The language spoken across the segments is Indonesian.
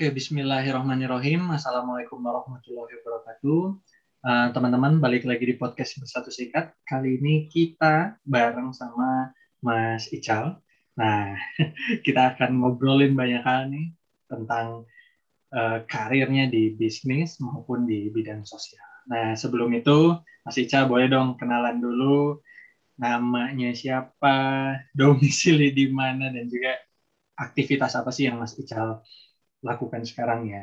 Oke, Bismillahirrahmanirrahim. Assalamualaikum warahmatullahi wabarakatuh. Uh, teman-teman, balik lagi di podcast Bersatu Sikat. Kali ini kita bareng sama Mas Ical. Nah, kita akan ngobrolin banyak hal nih tentang uh, karirnya di bisnis maupun di bidang sosial. Nah, sebelum itu, Mas Ical boleh dong kenalan dulu namanya siapa, domisili di mana, dan juga aktivitas apa sih yang Mas Ical lakukan sekarang ya.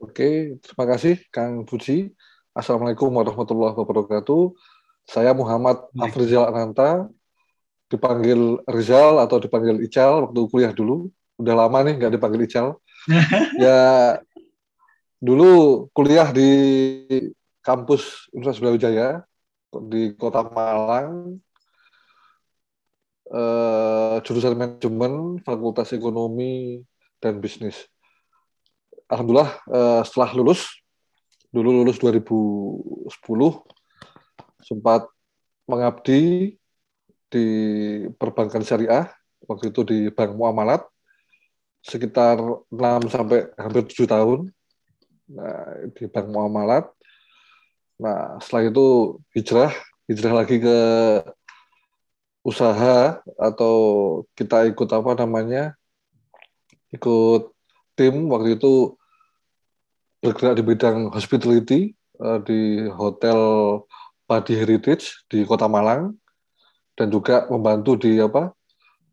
Oke, terima kasih Kang Puji. Assalamualaikum warahmatullahi wabarakatuh. Saya Muhammad Afrizal Ananta, dipanggil Rizal atau dipanggil Ical waktu kuliah dulu. Udah lama nih nggak dipanggil Ical. ya dulu kuliah di kampus Universitas Brawijaya di Kota Malang uh, jurusan manajemen, fakultas ekonomi dan bisnis. Alhamdulillah uh, setelah lulus, dulu lulus 2010, sempat mengabdi di perbankan syariah, waktu itu di Bank Muamalat, sekitar 6 sampai hampir 7 tahun nah, di Bank Muamalat. Nah, setelah itu hijrah, hijrah lagi ke usaha atau kita ikut apa namanya ikut tim waktu itu bergerak di bidang hospitality uh, di hotel Padi Heritage di Kota Malang dan juga membantu di apa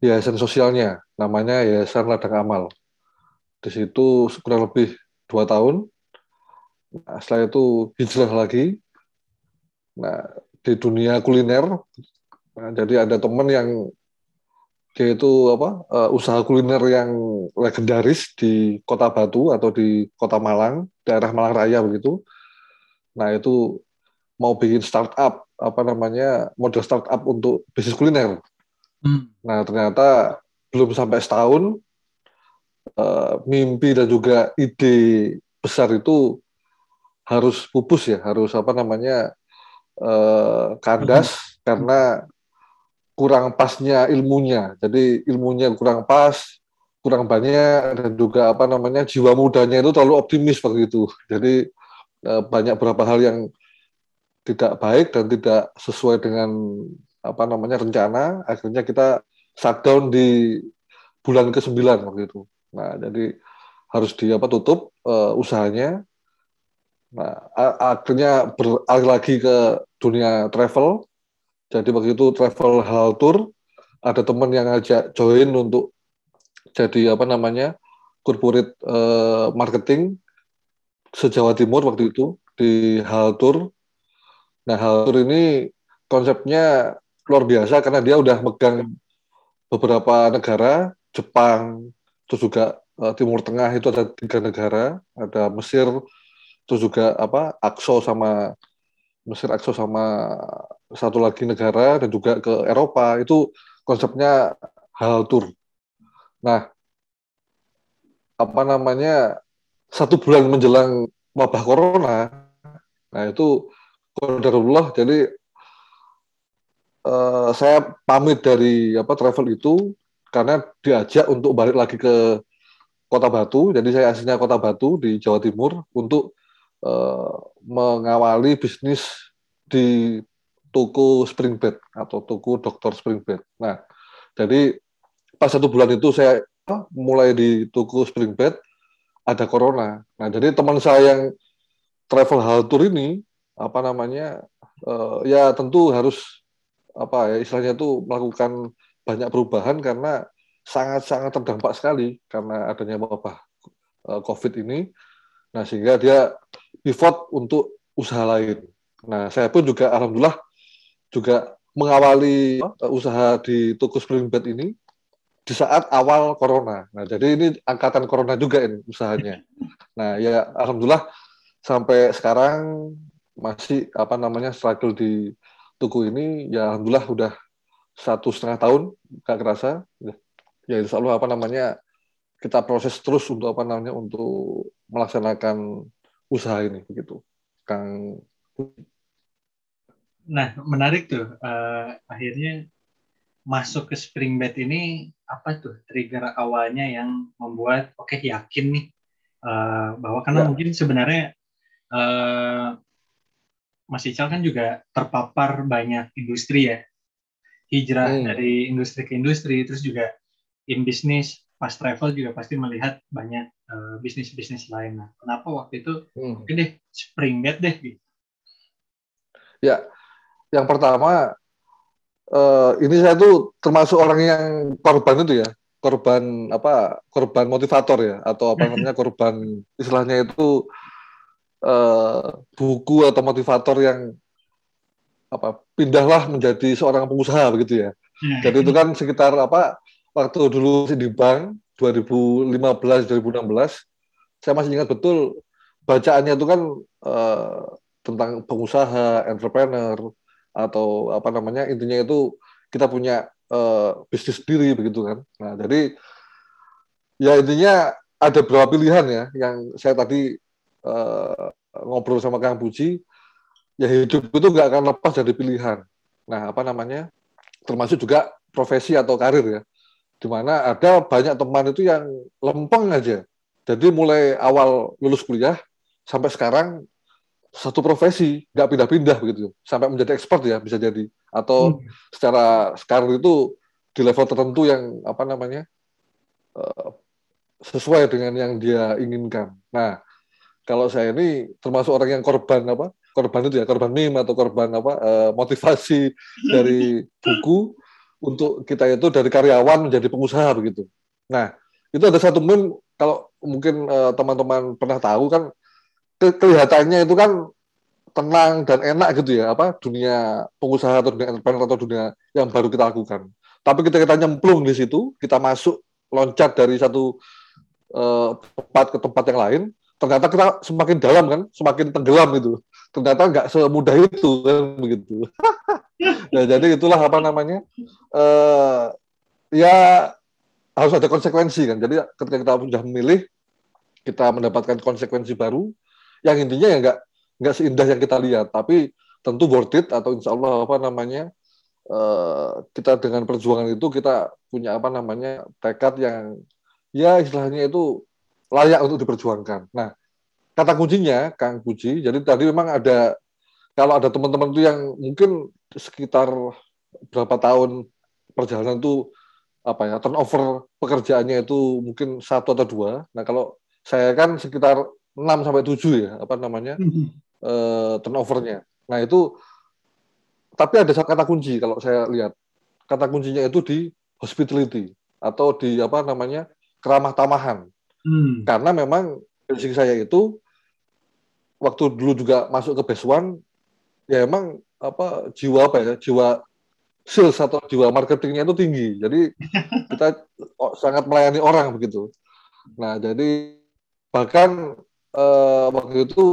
yayasan sosialnya namanya Yayasan Ladang Amal. Di situ kurang lebih dua tahun. Nah, setelah itu hijrah lagi. Nah di dunia kuliner Nah, jadi ada teman yang dia itu apa uh, usaha kuliner yang legendaris di Kota Batu atau di Kota Malang, daerah Malang Raya begitu. Nah, itu mau bikin startup apa namanya model startup untuk bisnis kuliner. Hmm. Nah, ternyata belum sampai setahun uh, mimpi dan juga ide besar itu harus pupus ya, harus apa namanya uh, kandas hmm. karena kurang pasnya ilmunya. Jadi ilmunya kurang pas, kurang banyak dan juga apa namanya jiwa mudanya itu terlalu optimis begitu. Jadi eh, banyak beberapa hal yang tidak baik dan tidak sesuai dengan apa namanya rencana. Akhirnya kita shutdown di bulan ke-9 waktu itu. Nah, jadi harus di apa tutup uh, usahanya. Nah, akhirnya beralih lagi ke dunia travel jadi waktu itu travel hal tour, ada teman yang ngajak join untuk jadi apa namanya corporate uh, marketing sejawa Timur waktu itu di hal tour. Nah hal tour ini konsepnya luar biasa karena dia udah megang beberapa negara, Jepang, terus juga uh, Timur Tengah itu ada tiga negara, ada Mesir, terus juga apa Akso sama Mesir Akso sama satu lagi negara dan juga ke Eropa itu konsepnya hal tour. Nah, apa namanya satu bulan menjelang wabah corona, nah itu kodarullah jadi uh, saya pamit dari apa travel itu karena diajak untuk balik lagi ke Kota Batu. Jadi saya aslinya Kota Batu di Jawa Timur untuk uh, mengawali bisnis di toko spring bed atau toko dokter spring bed. Nah, jadi pas satu bulan itu saya mulai di toko spring bed ada corona. Nah, jadi teman saya yang travel hal tour ini apa namanya uh, ya tentu harus apa ya istilahnya itu melakukan banyak perubahan karena sangat-sangat terdampak sekali karena adanya wabah uh, COVID ini. Nah, sehingga dia pivot untuk usaha lain. Nah, saya pun juga alhamdulillah juga mengawali uh, usaha di toko spring bed ini di saat awal corona. Nah, jadi ini angkatan corona juga ini usahanya. Nah, ya alhamdulillah sampai sekarang masih apa namanya struggle di toko ini ya alhamdulillah udah satu setengah tahun gak kerasa ya insya Allah apa namanya kita proses terus untuk apa namanya untuk melaksanakan usaha ini begitu Kang Nah, menarik tuh. Uh, akhirnya masuk ke spring bed ini apa tuh trigger awalnya yang membuat oke okay, yakin nih uh, bahwa karena ya. mungkin sebenarnya uh, Mas Ical kan juga terpapar banyak industri ya hijrah hmm. dari industri ke industri terus juga in bisnis pas travel juga pasti melihat banyak uh, bisnis-bisnis lain. Nah, kenapa waktu itu hmm. mungkin deh spring bed deh gitu? Ya, yang pertama uh, ini saya tuh termasuk orang yang korban itu ya, korban apa? Korban motivator ya, atau apa namanya korban istilahnya itu uh, buku atau motivator yang apa pindahlah menjadi seorang pengusaha begitu ya. Jadi itu kan sekitar apa waktu dulu di bank 2015 2016 saya masih ingat betul bacaannya itu kan uh, tentang pengusaha, entrepreneur atau apa namanya intinya itu kita punya uh, bisnis sendiri begitu kan. Nah jadi ya intinya ada beberapa pilihan ya yang saya tadi uh, ngobrol sama Kang Puji ya hidup itu nggak akan lepas dari pilihan. Nah apa namanya termasuk juga profesi atau karir ya di mana ada banyak teman itu yang lempeng aja. Jadi mulai awal lulus kuliah sampai sekarang satu profesi nggak pindah-pindah begitu sampai menjadi expert ya bisa jadi atau hmm. secara sekarang itu di level tertentu yang apa namanya uh, sesuai dengan yang dia inginkan. Nah kalau saya ini termasuk orang yang korban apa korban itu ya korban meme atau korban apa uh, motivasi dari buku untuk kita itu dari karyawan menjadi pengusaha begitu. Nah, itu ada satu meme kalau mungkin uh, teman-teman pernah tahu kan kelihatannya itu kan tenang dan enak gitu ya apa dunia pengusaha atau dunia entrepreneur atau dunia yang baru kita lakukan. Tapi kita kita nyemplung di situ, kita masuk loncat dari satu uh, tempat ke tempat yang lain, ternyata kita semakin dalam kan, semakin tenggelam itu. Ternyata nggak semudah itu kan begitu. nah, jadi itulah apa namanya uh, ya harus ada konsekuensi kan jadi ketika kita sudah memilih kita mendapatkan konsekuensi baru yang intinya ya nggak nggak seindah yang kita lihat tapi tentu worth it atau insya Allah apa namanya uh, kita dengan perjuangan itu kita punya apa namanya tekad yang ya istilahnya itu layak untuk diperjuangkan nah kata kuncinya Kang Puji jadi tadi memang ada kalau ada teman-teman itu yang mungkin sekitar berapa tahun perjalanan itu apa ya turnover pekerjaannya itu mungkin satu atau dua. Nah kalau saya kan sekitar 6 sampai tujuh ya apa namanya mm turnovernya. Nah itu tapi ada kata kunci kalau saya lihat kata kuncinya itu di hospitality atau di apa namanya keramah tamahan. Hmm. Karena memang dari saya itu waktu dulu juga masuk ke Best One ya emang apa jiwa apa ya jiwa sales atau jiwa marketingnya itu tinggi jadi kita sangat melayani orang begitu nah jadi bahkan uh, waktu itu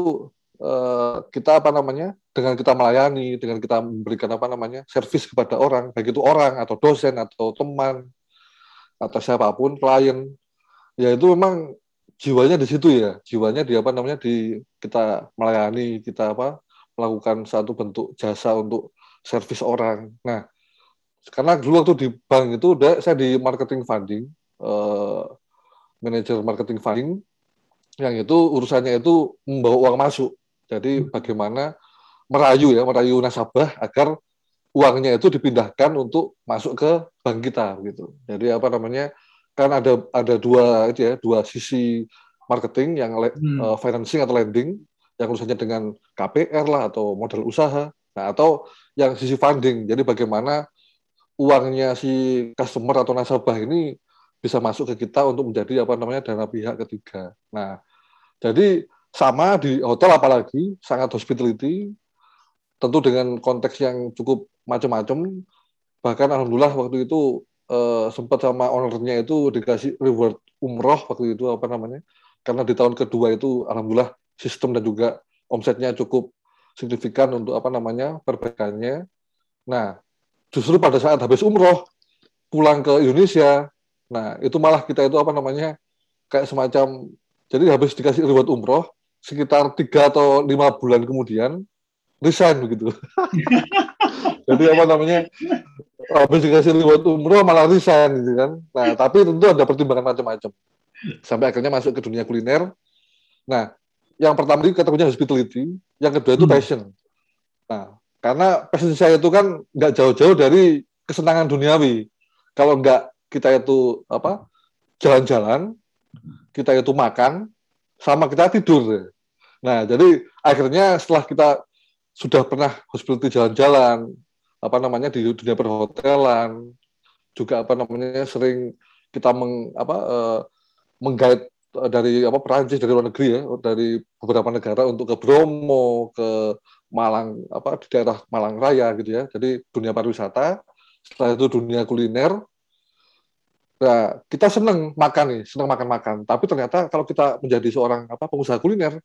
uh, kita apa namanya dengan kita melayani dengan kita memberikan apa namanya servis kepada orang baik itu orang atau dosen atau teman atau siapa pun klien ya itu memang jiwanya di situ ya jiwanya di apa namanya di kita melayani kita apa melakukan satu bentuk jasa untuk servis orang. Nah, karena dulu waktu di bank itu udah saya di marketing funding, uh, manajer marketing funding, yang itu urusannya itu membawa uang masuk. Jadi hmm. bagaimana merayu ya, merayu nasabah agar uangnya itu dipindahkan untuk masuk ke bank kita gitu. Jadi apa namanya? Kan ada ada dua itu ya, dua sisi marketing yang hmm. uh, financing atau lending yang urusannya dengan KPR lah atau modal usaha, nah atau yang sisi funding. Jadi bagaimana uangnya si customer atau nasabah ini bisa masuk ke kita untuk menjadi apa namanya dana pihak ketiga. Nah, jadi sama di hotel apalagi sangat hospitality, tentu dengan konteks yang cukup macam-macam. Bahkan alhamdulillah waktu itu eh, sempat sama ownernya itu dikasih reward umroh waktu itu apa namanya? Karena di tahun kedua itu alhamdulillah sistem dan juga omsetnya cukup signifikan untuk apa namanya perbaikannya. Nah, justru pada saat habis umroh pulang ke Indonesia, nah itu malah kita itu apa namanya kayak semacam jadi habis dikasih reward umroh sekitar tiga atau lima bulan kemudian resign begitu. jadi apa namanya habis dikasih reward umroh malah resign gitu kan. Nah, tapi tentu ada pertimbangan macam-macam. Sampai akhirnya masuk ke dunia kuliner. Nah, yang pertama itu kategorinya hospitality, yang kedua itu hmm. passion. Nah, karena passion saya itu kan nggak jauh-jauh dari kesenangan duniawi. Kalau nggak kita itu apa jalan-jalan, kita itu makan, sama kita tidur. Nah, jadi akhirnya setelah kita sudah pernah hospitality jalan-jalan, apa namanya di dunia perhotelan, juga apa namanya sering kita meng, apa uh, menggait eh, dari apa Perancis dari luar negeri ya, dari beberapa negara untuk ke Bromo, ke Malang apa di daerah Malang Raya gitu ya. Jadi dunia pariwisata, setelah itu dunia kuliner. Nah, kita senang makan nih, senang makan-makan. Tapi ternyata kalau kita menjadi seorang apa pengusaha kuliner,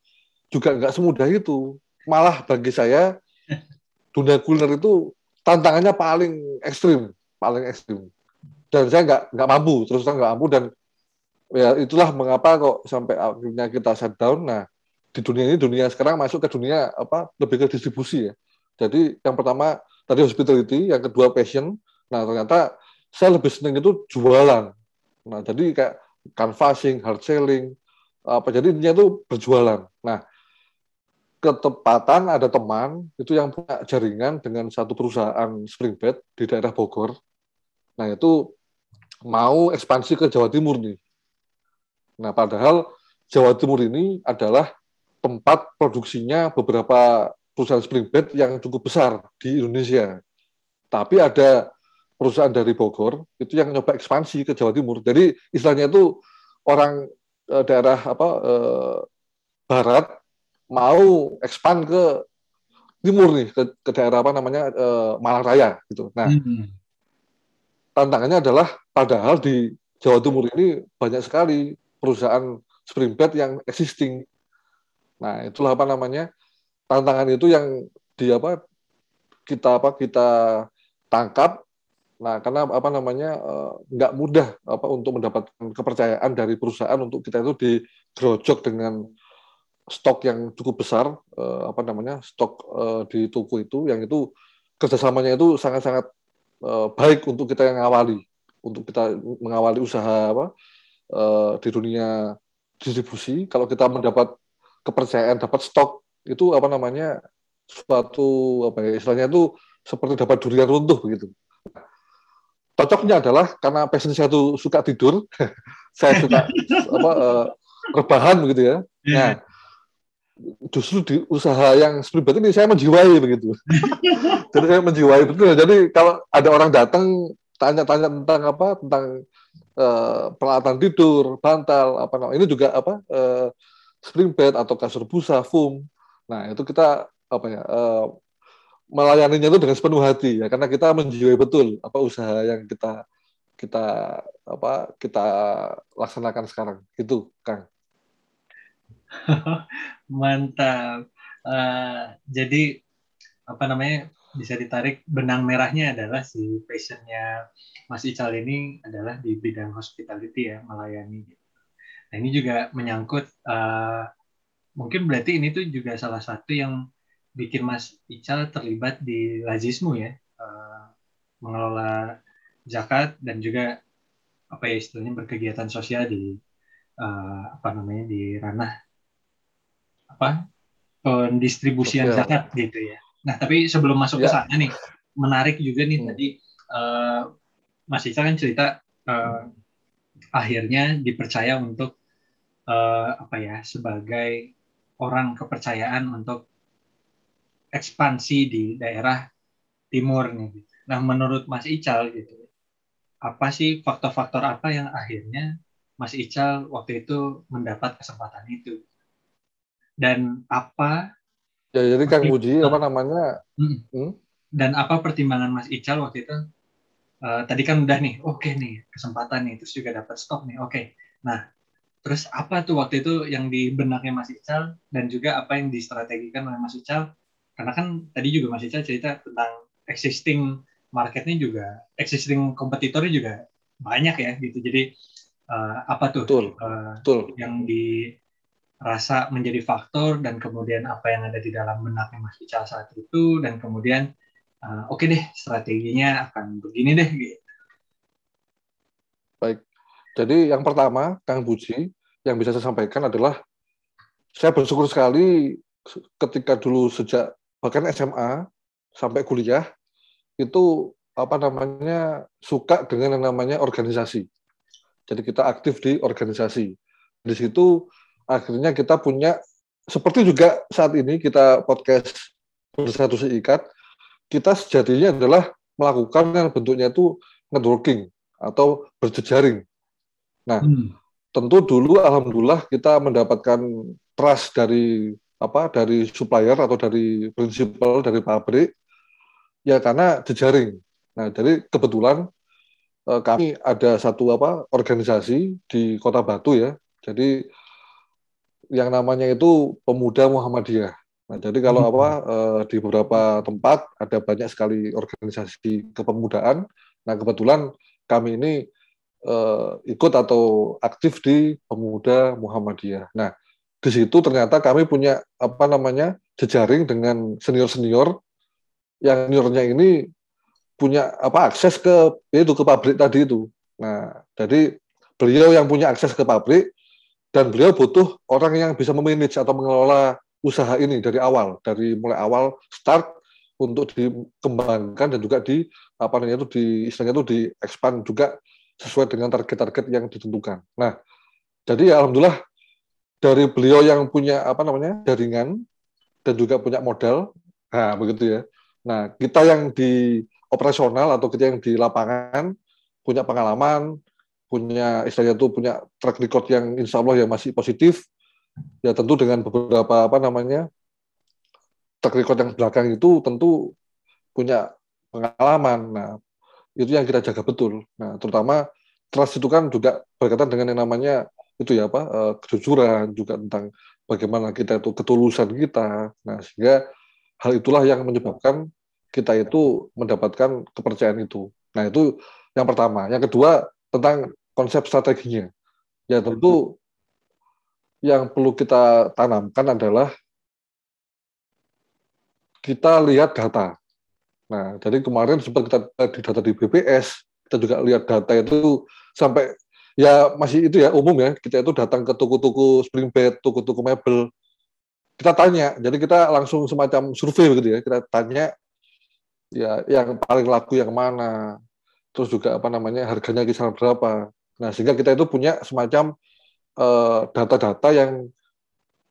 juga nggak semudah itu. Malah bagi saya dunia kuliner itu tantangannya paling ekstrim, paling ekstrim. Dan saya nggak nggak mampu, terus terang nggak mampu dan ya itulah mengapa kok sampai akhirnya kita shutdown. Nah di dunia ini dunia sekarang masuk ke dunia apa lebih ke distribusi ya. Jadi yang pertama tadi hospitality, yang kedua passion. Nah ternyata saya lebih senang itu jualan. Nah jadi kayak canvassing, hard selling, apa jadi intinya itu berjualan. Nah ketepatan ada teman itu yang punya jaringan dengan satu perusahaan spring bed di daerah Bogor. Nah itu mau ekspansi ke Jawa Timur nih. Nah padahal Jawa Timur ini adalah tempat produksinya beberapa perusahaan spring bed yang cukup besar di Indonesia. Tapi ada perusahaan dari Bogor itu yang nyoba ekspansi ke Jawa Timur. Jadi istilahnya itu orang eh, daerah apa eh, barat mau expand ke timur nih ke, ke daerah apa namanya uh, Malang Raya gitu. Nah, hmm. tantangannya adalah padahal di Jawa Timur ini banyak sekali perusahaan spring bed yang existing. Nah, itulah apa namanya tantangan itu yang di apa kita apa kita tangkap. Nah, karena apa namanya eh, nggak mudah apa untuk mendapatkan kepercayaan dari perusahaan untuk kita itu digerojok dengan stok yang cukup besar uh, apa namanya stok uh, di toko itu yang itu kerjasamanya itu sangat-sangat baik untuk kita yang awali untuk kita mengawali usaha apa di dunia distribusi. Kalau kita mendapat kepercayaan dapat stok itu apa namanya suatu apa ya istilahnya itu seperti dapat durian runtuh begitu cocoknya adalah karena passion saya itu suka tidur saya suka apa uh, rebahan begitu ya iya. nah justru di usaha yang seperti ini saya menjiwai begitu. jadi saya menjiwai betul. Jadi kalau ada orang datang tanya-tanya tentang apa tentang uh, peralatan tidur, bantal, apa namanya ini juga apa uh, spring bed atau kasur busa, foam. Nah itu kita apa ya uh, melayaninya itu dengan sepenuh hati ya karena kita menjiwai betul apa usaha yang kita kita apa kita laksanakan sekarang itu Kang. Mantap. Uh, jadi apa namanya bisa ditarik benang merahnya adalah si passionnya Mas Ical ini adalah di bidang hospitality ya melayani. Nah ini juga menyangkut uh, mungkin berarti ini tuh juga salah satu yang bikin Mas Ical terlibat di lazismu ya uh, mengelola zakat dan juga apa ya istilahnya berkegiatan sosial di uh, apa namanya di ranah apa pendistribusian zakat gitu ya. Nah, tapi sebelum masuk ya. ke sana nih, menarik juga nih hmm. tadi uh, Mas Ica kan cerita uh, akhirnya dipercaya untuk uh, apa ya sebagai orang kepercayaan untuk ekspansi di daerah timur nih. Nah, menurut Mas Ical gitu, apa sih faktor-faktor apa yang akhirnya Mas Ical waktu itu mendapat kesempatan itu? dan apa ya jadi Kang Muji apa namanya hmm. Hmm? dan apa pertimbangan Mas Ical waktu itu uh, tadi kan udah nih oke okay nih kesempatan nih terus juga dapat stok nih oke okay. nah terus apa tuh waktu itu yang di benaknya Mas Ical dan juga apa yang distrategikan oleh Mas Ical karena kan tadi juga Mas Ical cerita tentang existing marketnya juga existing kompetitornya juga banyak ya gitu jadi uh, apa tuh betul, uh, betul. yang di rasa menjadi faktor dan kemudian apa yang ada di dalam benaknya Mas Ical saat itu dan kemudian uh, oke okay deh strateginya akan begini deh gitu. Baik. Jadi yang pertama, Kang Buji, yang bisa saya sampaikan adalah saya bersyukur sekali ketika dulu sejak bahkan SMA sampai kuliah itu apa namanya suka dengan yang namanya organisasi. Jadi kita aktif di organisasi. Di situ akhirnya kita punya seperti juga saat ini kita podcast bersatu seikat, kita sejatinya adalah melakukan yang bentuknya itu networking atau berjejaring. Nah, hmm. tentu dulu alhamdulillah kita mendapatkan trust dari apa dari supplier atau dari prinsipal dari pabrik ya karena jejaring. Nah, jadi kebetulan eh, kami ada satu apa organisasi di Kota Batu ya. Jadi yang namanya itu Pemuda Muhammadiyah. Nah, jadi kalau apa eh, di beberapa tempat ada banyak sekali organisasi kepemudaan. Nah, kebetulan kami ini eh, ikut atau aktif di Pemuda Muhammadiyah. Nah, di situ ternyata kami punya apa namanya jejaring dengan senior-senior yang seniornya ini punya apa akses ke itu ke pabrik tadi itu. Nah, jadi beliau yang punya akses ke pabrik dan beliau butuh orang yang bisa memanage atau mengelola usaha ini dari awal, dari mulai awal start untuk dikembangkan dan juga di apa namanya itu di istilahnya itu di expand juga sesuai dengan target-target yang ditentukan. Nah, jadi ya alhamdulillah dari beliau yang punya apa namanya jaringan dan juga punya modal, nah begitu ya. Nah, kita yang di operasional atau kita yang di lapangan punya pengalaman, punya istilahnya itu punya track record yang insya Allah yang masih positif, ya tentu dengan beberapa apa namanya track record yang belakang itu tentu punya pengalaman. Nah, itu yang kita jaga betul. Nah, terutama trust itu kan juga berkaitan dengan yang namanya itu ya apa uh, kejujuran juga tentang bagaimana kita itu ketulusan kita. Nah, sehingga hal itulah yang menyebabkan kita itu mendapatkan kepercayaan itu. Nah, itu yang pertama. Yang kedua tentang konsep strateginya. Ya tentu yang perlu kita tanamkan adalah kita lihat data. Nah, jadi kemarin sempat kita di data di BPS, kita juga lihat data itu sampai ya masih itu ya umum ya, kita itu datang ke toko-toko spring bed, toko-toko mebel, kita tanya, jadi kita langsung semacam survei begitu ya, kita tanya ya yang paling laku yang mana, terus juga apa namanya harganya kisaran berapa. Nah, sehingga kita itu punya semacam Eh, data-data yang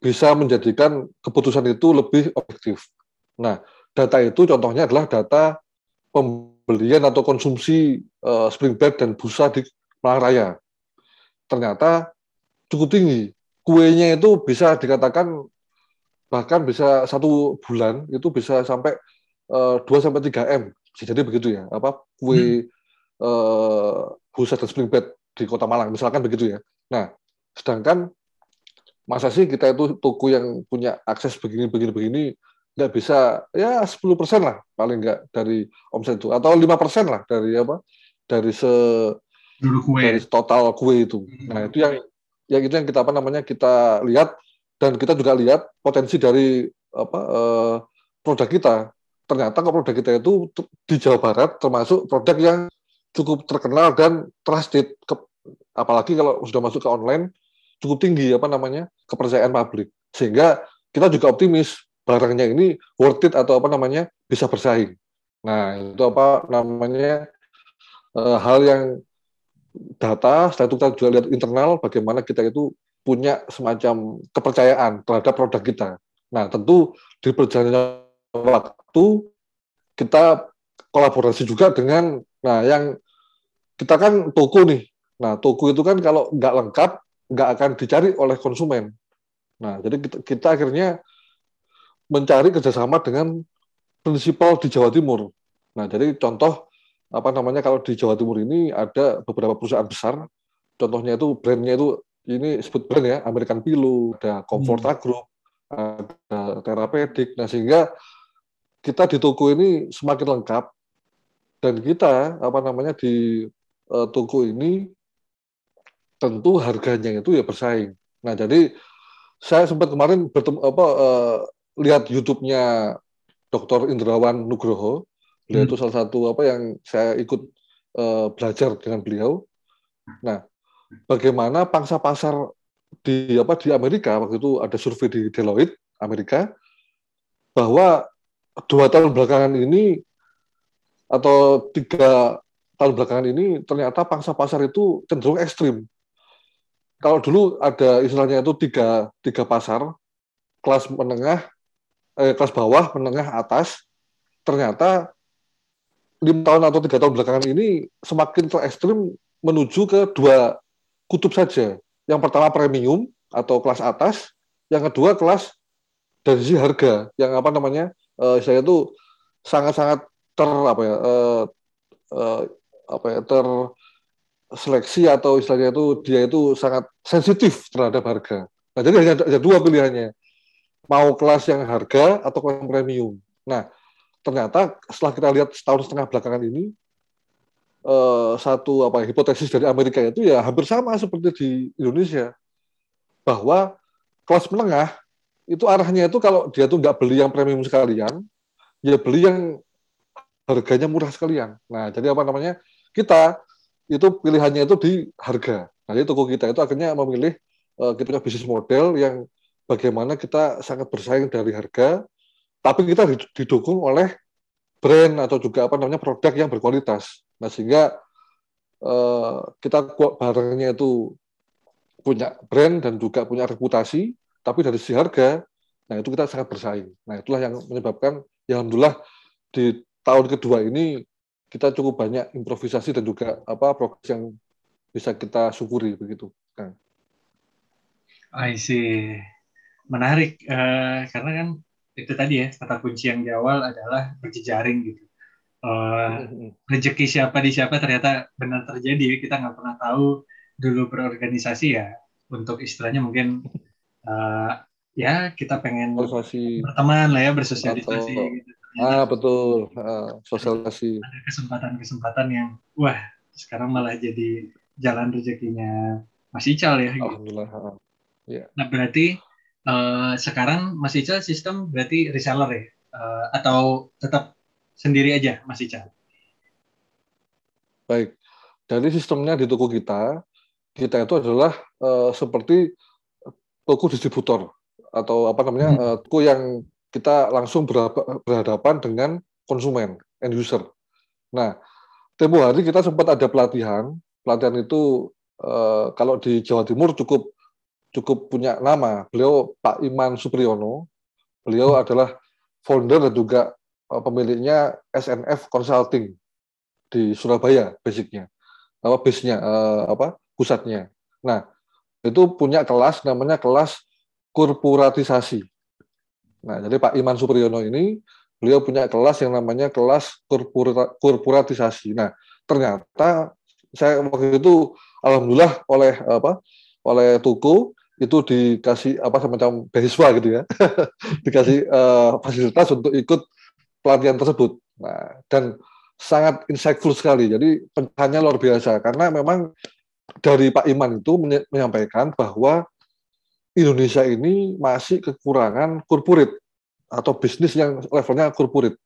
bisa menjadikan keputusan itu lebih objektif. Nah, data itu contohnya adalah data pembelian atau konsumsi uh, spring bed dan busa di Malang Raya. Ternyata cukup tinggi. Kuenya itu bisa dikatakan bahkan bisa satu bulan itu bisa sampai uh, 2 sampai 3 m. Jadi begitu ya. Apa kue hmm. uh, busa dan spring bed di Kota Malang misalkan begitu ya. Nah, Sedangkan masa sih kita itu toko yang punya akses begini begini begini nggak bisa ya 10 persen lah paling nggak dari omset itu atau lima persen lah dari apa dari se dari total kue itu. Hmm. Nah itu yang yang itu yang kita apa namanya kita lihat dan kita juga lihat potensi dari apa eh, produk kita. Ternyata kalau produk kita itu di Jawa Barat termasuk produk yang cukup terkenal dan trusted. Apalagi kalau sudah masuk ke online, cukup tinggi apa namanya kepercayaan publik sehingga kita juga optimis barangnya ini worth it atau apa namanya bisa bersaing. Nah itu apa namanya e, hal yang data, setelah itu kita juga lihat internal bagaimana kita itu punya semacam kepercayaan terhadap produk kita. Nah tentu di perjalanan waktu kita kolaborasi juga dengan nah yang kita kan toko nih. Nah toko itu kan kalau nggak lengkap nggak akan dicari oleh konsumen. Nah, jadi kita, kita akhirnya mencari kerjasama dengan prinsipal di Jawa Timur. Nah, jadi contoh apa namanya kalau di Jawa Timur ini ada beberapa perusahaan besar, contohnya itu brandnya itu ini sebut brand ya, American Pillow, ada Comforta hmm. Group, ada Therapeutic. Nah, sehingga kita di toko ini semakin lengkap dan kita apa namanya di uh, toko ini tentu harganya itu ya bersaing. Nah, jadi saya sempat kemarin bertemu apa uh, lihat YouTube-nya Dr. Indrawan Nugroho. Beliau hmm. itu salah satu apa yang saya ikut uh, belajar dengan beliau. Nah, bagaimana pangsa pasar di apa di Amerika waktu itu ada survei di Deloitte Amerika bahwa dua tahun belakangan ini atau tiga tahun belakangan ini ternyata pangsa pasar itu cenderung ekstrim. Kalau dulu ada istilahnya itu tiga, tiga pasar, kelas menengah, eh, kelas bawah, menengah, atas, ternyata lima tahun atau tiga tahun belakangan ini semakin terekstrim menuju ke dua kutub saja. Yang pertama premium atau kelas atas, yang kedua kelas dari sisi harga yang apa namanya uh, saya itu sangat-sangat ter apa ya uh, uh, apa ya ter seleksi atau istilahnya itu dia itu sangat sensitif terhadap harga. Nah jadi hanya ada dua pilihannya mau kelas yang harga atau kelas yang premium. Nah ternyata setelah kita lihat setahun setengah belakangan ini uh, satu apa hipotesis dari Amerika itu ya hampir sama seperti di Indonesia bahwa kelas menengah itu arahnya itu kalau dia tuh nggak beli yang premium sekalian, ya beli yang harganya murah sekalian. Nah, jadi apa namanya? Kita itu pilihannya itu di harga. Nah, jadi toko kita itu akhirnya memilih uh, kita bisnis model yang bagaimana kita sangat bersaing dari harga, tapi kita didukung oleh brand atau juga apa namanya produk yang berkualitas. Nah, sehingga uh, kita barangnya itu punya brand dan juga punya reputasi, tapi dari sisi harga, nah itu kita sangat bersaing. Nah itulah yang menyebabkan, ya alhamdulillah di tahun kedua ini kita cukup banyak improvisasi dan juga apa progres yang bisa kita syukuri begitu. Nah. I see. Menarik uh, karena kan itu tadi ya kata kunci yang di awal adalah berjejaring gitu. Uh, rezeki siapa di siapa ternyata benar terjadi kita nggak pernah tahu dulu berorganisasi ya untuk istilahnya mungkin uh, ya kita pengen Sosialisasi. berteman lah ya bersosialisasi Atau, gitu. ah betul uh, sosialisasi ada kesempatan-kesempatan yang wah sekarang malah jadi jalan rezekinya Mas Ical ya gitu. Alhamdulillah ya. nah berarti uh, sekarang Mas Ical sistem berarti reseller ya uh, atau tetap sendiri aja Mas Ical baik dari sistemnya di toko kita kita itu adalah uh, seperti toko distributor atau apa namanya hmm. uh, toko yang kita langsung berhadapan dengan konsumen end user. Nah, tempo hari kita sempat ada pelatihan. Pelatihan itu uh, kalau di Jawa Timur cukup cukup punya nama. Beliau Pak Iman Supriyono. Beliau adalah founder dan juga uh, pemiliknya SNF Consulting di Surabaya basicnya. Apa base-nya uh, apa pusatnya. Nah, itu punya kelas namanya kelas korporatisasi. Nah, jadi Pak Iman Supriyono ini beliau punya kelas yang namanya kelas korporatisasi. Nah, ternyata saya waktu itu alhamdulillah oleh apa? oleh Tuku itu dikasih apa semacam beasiswa gitu ya. dikasih uh, fasilitas untuk ikut pelatihan tersebut. Nah, dan sangat insightful sekali. Jadi pencahayanya luar biasa karena memang dari Pak Iman itu menyampaikan bahwa Indonesia ini masih kekurangan korporat atau bisnis yang levelnya korporat.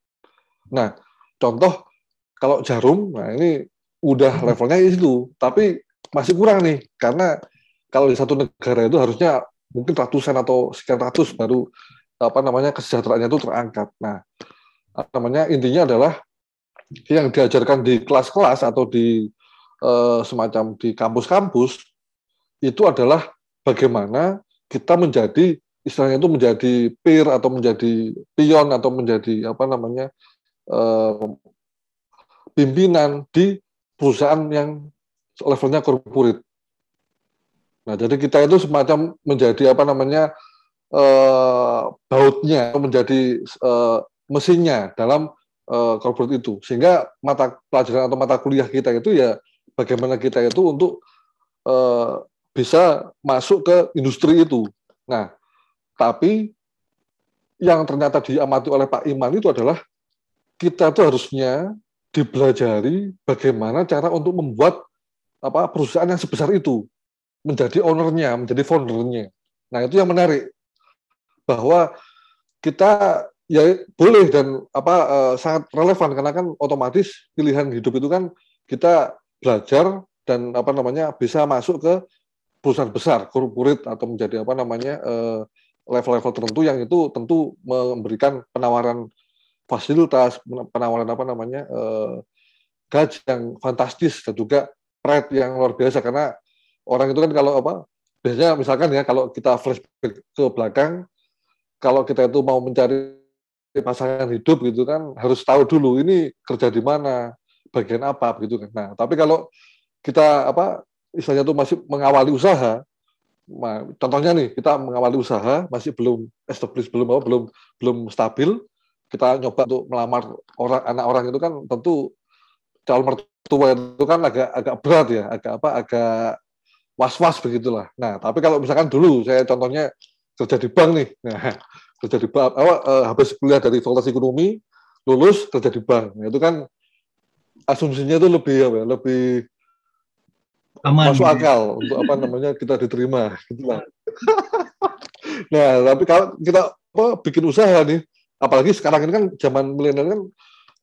Nah, contoh kalau jarum, nah ini udah levelnya itu, tapi masih kurang nih karena kalau di satu negara itu harusnya mungkin ratusan atau sekian ratus baru apa namanya kesejahteraannya itu terangkat. Nah, namanya intinya adalah yang diajarkan di kelas-kelas atau di eh, semacam di kampus-kampus itu adalah bagaimana kita menjadi istilahnya itu menjadi peer atau menjadi pion atau menjadi apa namanya eh, pimpinan di perusahaan yang levelnya korporat. Nah, jadi kita itu semacam menjadi apa namanya eh, bautnya, menjadi eh, mesinnya dalam eh, korporat itu, sehingga mata pelajaran atau mata kuliah kita itu ya bagaimana kita itu untuk uh, bisa masuk ke industri itu. Nah, tapi yang ternyata diamati oleh Pak Iman itu adalah kita itu harusnya dipelajari bagaimana cara untuk membuat apa perusahaan yang sebesar itu menjadi ownernya, menjadi foundernya. Nah itu yang menarik bahwa kita ya boleh dan apa uh, sangat relevan karena kan otomatis pilihan hidup itu kan kita belajar dan apa namanya bisa masuk ke perusahaan besar, korporat atau menjadi apa namanya uh, level-level tertentu yang itu tentu memberikan penawaran fasilitas, penawaran apa namanya uh, gaji yang fantastis dan juga pride yang luar biasa karena orang itu kan kalau apa biasanya misalkan ya kalau kita flashback ke belakang kalau kita itu mau mencari pasangan hidup gitu kan harus tahu dulu ini kerja di mana bagian apa begitu kan. Nah tapi kalau kita apa istilahnya itu masih mengawali usaha nah, contohnya nih kita mengawali usaha masih belum established belum apa belum belum stabil kita nyoba untuk melamar orang anak orang itu kan tentu calon mertua itu kan agak agak berat ya agak apa agak was-was begitulah. Nah, tapi kalau misalkan dulu saya contohnya kerja di bank nih, nah, kerja di bank, awal uh, habis kuliah dari fakultas ekonomi, lulus kerja di bank, nah, itu kan asumsinya itu lebih apa, ya, lebih Aman, masuk gitu. akal untuk apa namanya kita diterima, gitulah. nah, tapi kalau kita apa, bikin usaha nih, apalagi sekarang ini kan zaman milenial kan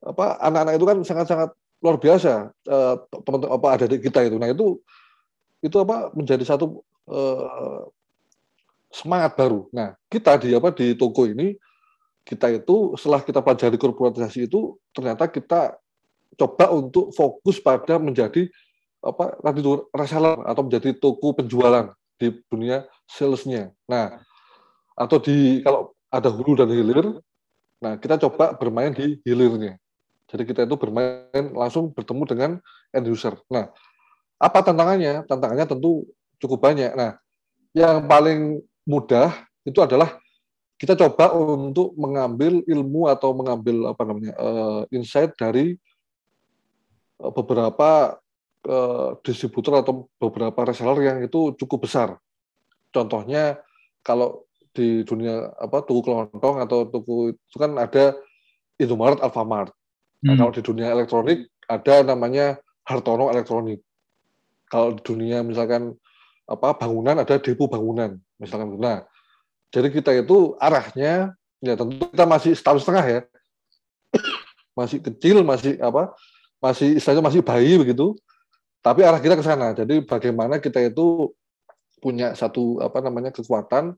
apa anak-anak itu kan sangat-sangat luar biasa uh, teman-teman apa ada di kita itu. Nah itu itu apa menjadi satu uh, semangat baru. Nah, kita di apa di toko ini kita itu setelah kita pelajari korporatisasi itu ternyata kita coba untuk fokus pada menjadi apa tadi itu reseller atau menjadi toko penjualan di dunia salesnya. Nah, atau di kalau ada hulu dan hilir, nah kita coba bermain di hilirnya. Jadi kita itu bermain langsung bertemu dengan end user. Nah, apa tantangannya? Tantangannya tentu cukup banyak. Nah, yang paling mudah itu adalah kita coba untuk mengambil ilmu atau mengambil apa namanya uh, insight dari uh, beberapa uh, distributor atau beberapa reseller yang itu cukup besar. Contohnya kalau di dunia apa tuku kelontong atau tuku itu kan ada Indomaret, Alfamart. Nah, hmm. kalau di dunia elektronik ada namanya Hartono Elektronik kalau di dunia misalkan apa bangunan ada depo bangunan misalkan. Nah jadi kita itu arahnya ya tentu kita masih setahun setengah ya. Masih kecil masih apa masih istilahnya masih bayi begitu. Tapi arah kita ke sana. Jadi bagaimana kita itu punya satu apa namanya kekuatan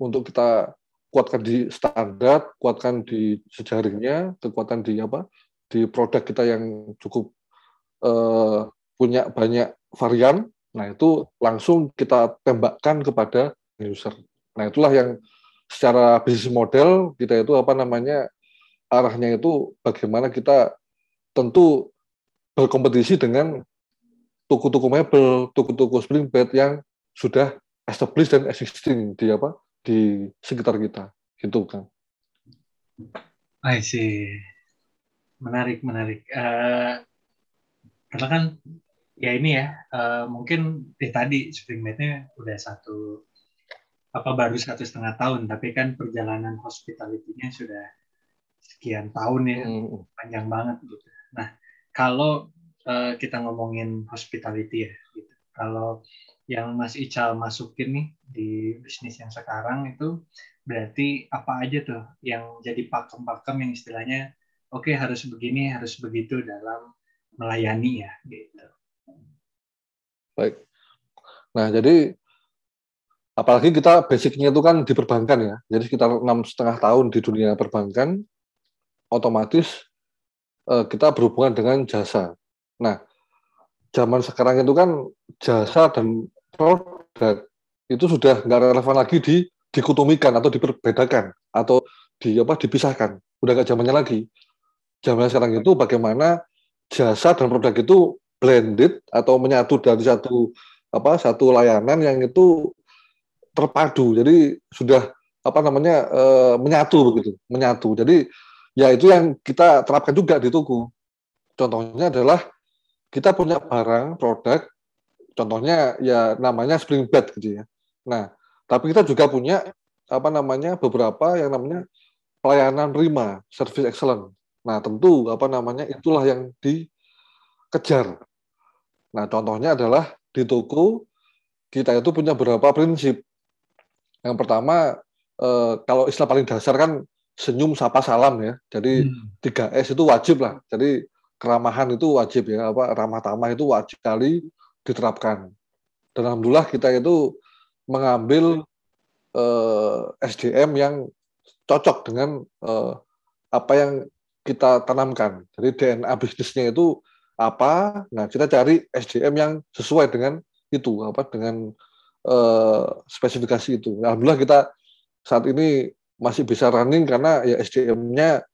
untuk kita kuatkan di standar kuatkan di sejaringnya kekuatan di apa di produk kita yang cukup uh, punya banyak varian, nah itu langsung kita tembakkan kepada user. Nah itulah yang secara bisnis model kita itu apa namanya arahnya itu bagaimana kita tentu berkompetisi dengan toko-toko mebel, toko-toko spring bed yang sudah established dan existing di apa di sekitar kita, gitu kan. I see. Menarik, menarik. Uh, karena kan ya ini ya uh, mungkin di tadi spring nya udah satu apa baru satu setengah tahun tapi kan perjalanan hospitality-nya sudah sekian tahun ya hmm. panjang banget gitu. Nah kalau uh, kita ngomongin hospitality ya gitu. Kalau yang Mas Ical masukin nih di bisnis yang sekarang itu berarti apa aja tuh yang jadi pakem-pakem yang istilahnya oke okay, harus begini harus begitu dalam melayani ya gitu Baik. Nah, jadi apalagi kita basicnya itu kan di perbankan ya. Jadi sekitar enam setengah tahun di dunia perbankan, otomatis eh, kita berhubungan dengan jasa. Nah, zaman sekarang itu kan jasa dan produk itu sudah nggak relevan lagi di dikotomikan atau diperbedakan atau di apa dipisahkan. Udah nggak zamannya lagi. Zaman sekarang itu bagaimana jasa dan produk itu blended atau menyatu dari satu apa satu layanan yang itu terpadu. Jadi sudah apa namanya e, menyatu begitu, menyatu. Jadi ya itu yang kita terapkan juga di toko. Contohnya adalah kita punya barang produk, contohnya ya namanya spring bed gitu ya. Nah, tapi kita juga punya apa namanya beberapa yang namanya pelayanan prima, service excellent. Nah, tentu apa namanya itulah yang dikejar. Nah, contohnya adalah di toko kita itu punya beberapa prinsip. Yang pertama, eh, kalau istilah paling dasar kan senyum sapa salam ya. Jadi hmm. 3S itu wajib lah. Jadi keramahan itu wajib ya, apa ramah tamah itu wajib kali diterapkan. Dan alhamdulillah kita itu mengambil eh, SDM yang cocok dengan eh, apa yang kita tanamkan. Jadi DNA bisnisnya itu apa? Nah, kita cari SDM yang sesuai dengan itu, apa dengan eh, spesifikasi itu. Alhamdulillah kita saat ini masih bisa running karena ya SDM-nya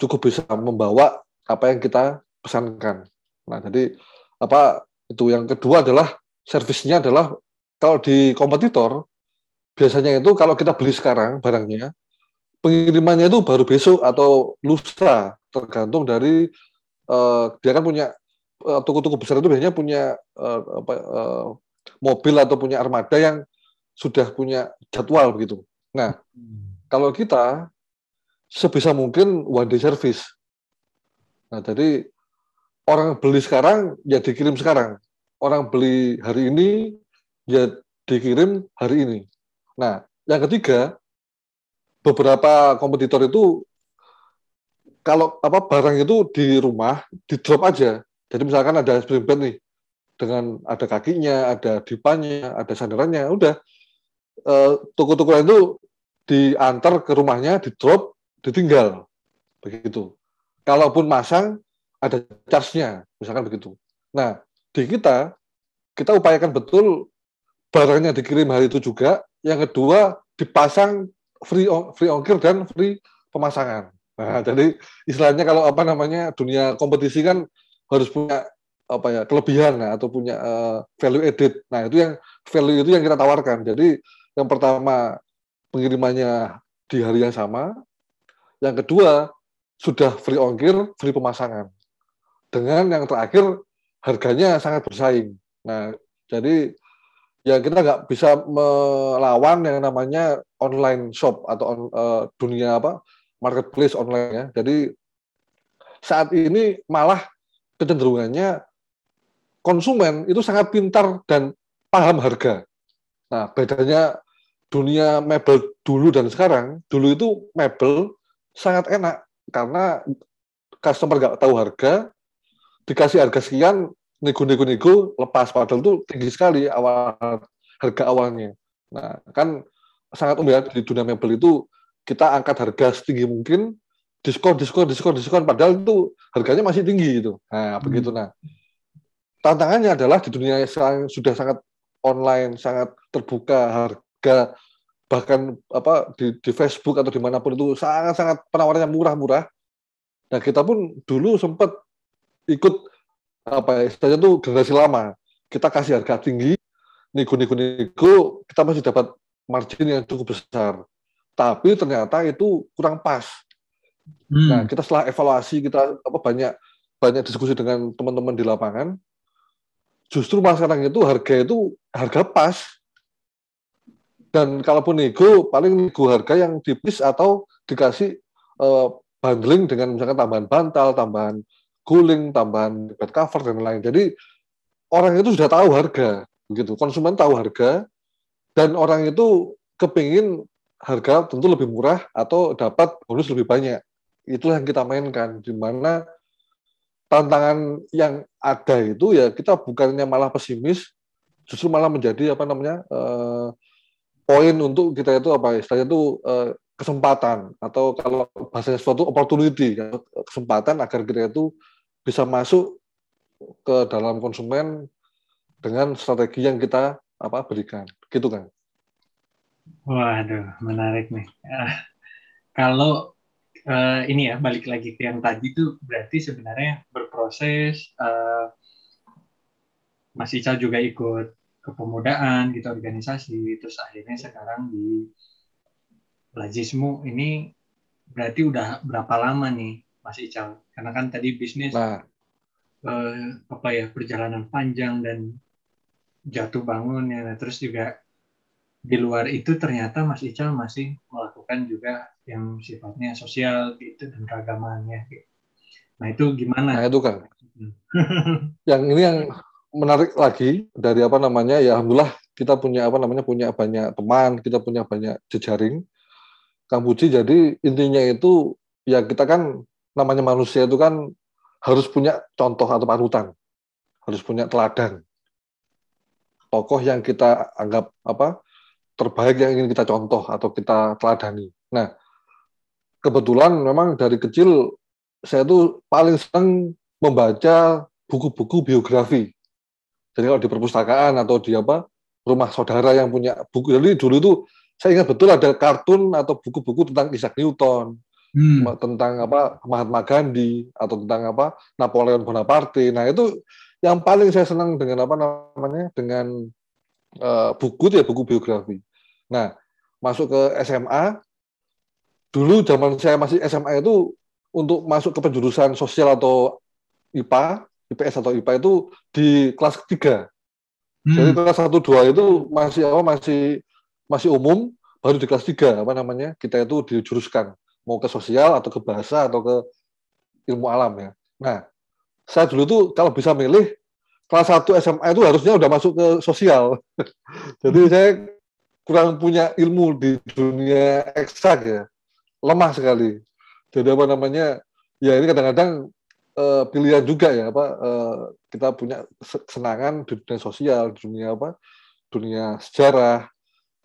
cukup bisa membawa apa yang kita pesankan. Nah, jadi apa itu yang kedua adalah servisnya adalah kalau di kompetitor biasanya itu kalau kita beli sekarang barangnya pengirimannya itu baru besok atau lusa tergantung dari uh, dia kan punya uh, toko-toko besar itu biasanya punya uh, apa, uh, mobil atau punya armada yang sudah punya jadwal begitu. Nah, hmm kalau kita sebisa mungkin one day service. Nah, jadi orang beli sekarang ya dikirim sekarang. Orang beli hari ini ya dikirim hari ini. Nah, yang ketiga, beberapa kompetitor itu kalau apa barang itu di rumah di drop aja. Jadi misalkan ada spring nih dengan ada kakinya, ada dipanya, ada sandarannya, udah eh, toko-toko itu diantar ke rumahnya, di drop, ditinggal. Begitu. Kalaupun masang, ada charge-nya, misalkan begitu. Nah, di kita, kita upayakan betul barangnya dikirim hari itu juga. Yang kedua, dipasang free free ongkir dan free pemasangan. Nah, jadi istilahnya kalau apa namanya dunia kompetisi kan harus punya apa ya kelebihan nah, atau punya uh, value added. Nah, itu yang value itu yang kita tawarkan. Jadi yang pertama pengirimannya di hari yang sama. Yang kedua, sudah free ongkir, free pemasangan. Dengan yang terakhir, harganya sangat bersaing. Nah, jadi ya kita nggak bisa melawan yang namanya online shop atau on, uh, dunia apa marketplace online ya. Jadi saat ini malah kecenderungannya konsumen itu sangat pintar dan paham harga. Nah, bedanya dunia mebel dulu dan sekarang, dulu itu mebel sangat enak karena customer nggak tahu harga, dikasih harga sekian, nego-nego-nego, lepas padahal itu tinggi sekali awal harga awalnya. Nah, kan sangat umum ya di dunia mebel itu kita angkat harga setinggi mungkin, diskon, diskon, diskon, diskon, padahal itu harganya masih tinggi itu. Nah, hmm. begitu. Nah, tantangannya adalah di dunia yang sudah sangat online, sangat terbuka, harga bahkan apa di, di Facebook atau di mana pun itu sangat-sangat penawarannya murah-murah. Nah kita pun dulu sempat ikut apa ya, istilahnya itu generasi lama. Kita kasih harga tinggi, nego-nego-nego, kita masih dapat margin yang cukup besar. Tapi ternyata itu kurang pas. Hmm. Nah kita setelah evaluasi kita apa banyak banyak diskusi dengan teman-teman di lapangan, justru malah sekarang itu harga itu harga pas dan kalaupun nego, paling nego harga yang tipis atau dikasih uh, bundling dengan misalkan tambahan bantal, tambahan guling, tambahan bed cover dan lain. Jadi orang itu sudah tahu harga, begitu. Konsumen tahu harga dan orang itu kepingin harga tentu lebih murah atau dapat bonus lebih banyak. Itulah yang kita mainkan, di mana tantangan yang ada itu ya kita bukannya malah pesimis, justru malah menjadi apa namanya uh, poin untuk kita itu apa? Istilahnya itu uh, kesempatan atau kalau bahasa suatu opportunity ya, kesempatan agar kita itu bisa masuk ke dalam konsumen dengan strategi yang kita apa berikan. Gitu kan waduh menarik nih. Uh, kalau uh, ini ya balik lagi ke yang tadi itu berarti sebenarnya berproses uh, Mas Ica juga ikut kepemudaan gitu organisasi terus akhirnya sekarang di Lajismu ini berarti udah berapa lama nih Mas Ical? Karena kan tadi bisnis nah. eh, apa ya perjalanan panjang dan jatuh bangun ya. Nah, terus juga di luar itu ternyata Mas Ical masih melakukan juga yang sifatnya sosial gitu dan keagamaan gitu. Nah itu gimana? Nah itu kan. Hmm. yang ini yang menarik lagi dari apa namanya ya alhamdulillah kita punya apa namanya punya banyak teman kita punya banyak jejaring Kang Puji. Jadi intinya itu ya kita kan namanya manusia itu kan harus punya contoh atau panutan, harus punya teladan. Tokoh yang kita anggap apa terbaik yang ingin kita contoh atau kita teladani. Nah, kebetulan memang dari kecil saya tuh paling senang membaca buku-buku biografi. Jadi kalau di perpustakaan atau di apa rumah saudara yang punya buku. Jadi dulu itu saya ingat betul ada kartun atau buku-buku tentang Isaac Newton, hmm. tentang apa Mahatma Gandhi atau tentang apa Napoleon Bonaparte. Nah itu yang paling saya senang dengan apa namanya dengan uh, buku itu ya buku biografi. Nah masuk ke SMA dulu zaman saya masih SMA itu untuk masuk ke penjurusan sosial atau IPA, IPS atau IPA itu di kelas ketiga. Hmm. Jadi kelas satu dua itu masih apa masih masih umum, baru di kelas tiga apa namanya kita itu dijuruskan mau ke sosial atau ke bahasa atau ke ilmu alam ya. Nah, saya dulu tuh kalau bisa milih kelas 1 SMA itu harusnya udah masuk ke sosial. Jadi saya kurang punya ilmu di dunia eksak ya. Lemah sekali. Jadi apa namanya? Ya ini kadang-kadang uh, pilihan juga ya apa uh, kita punya kesenangan di dunia sosial, di dunia apa? dunia sejarah,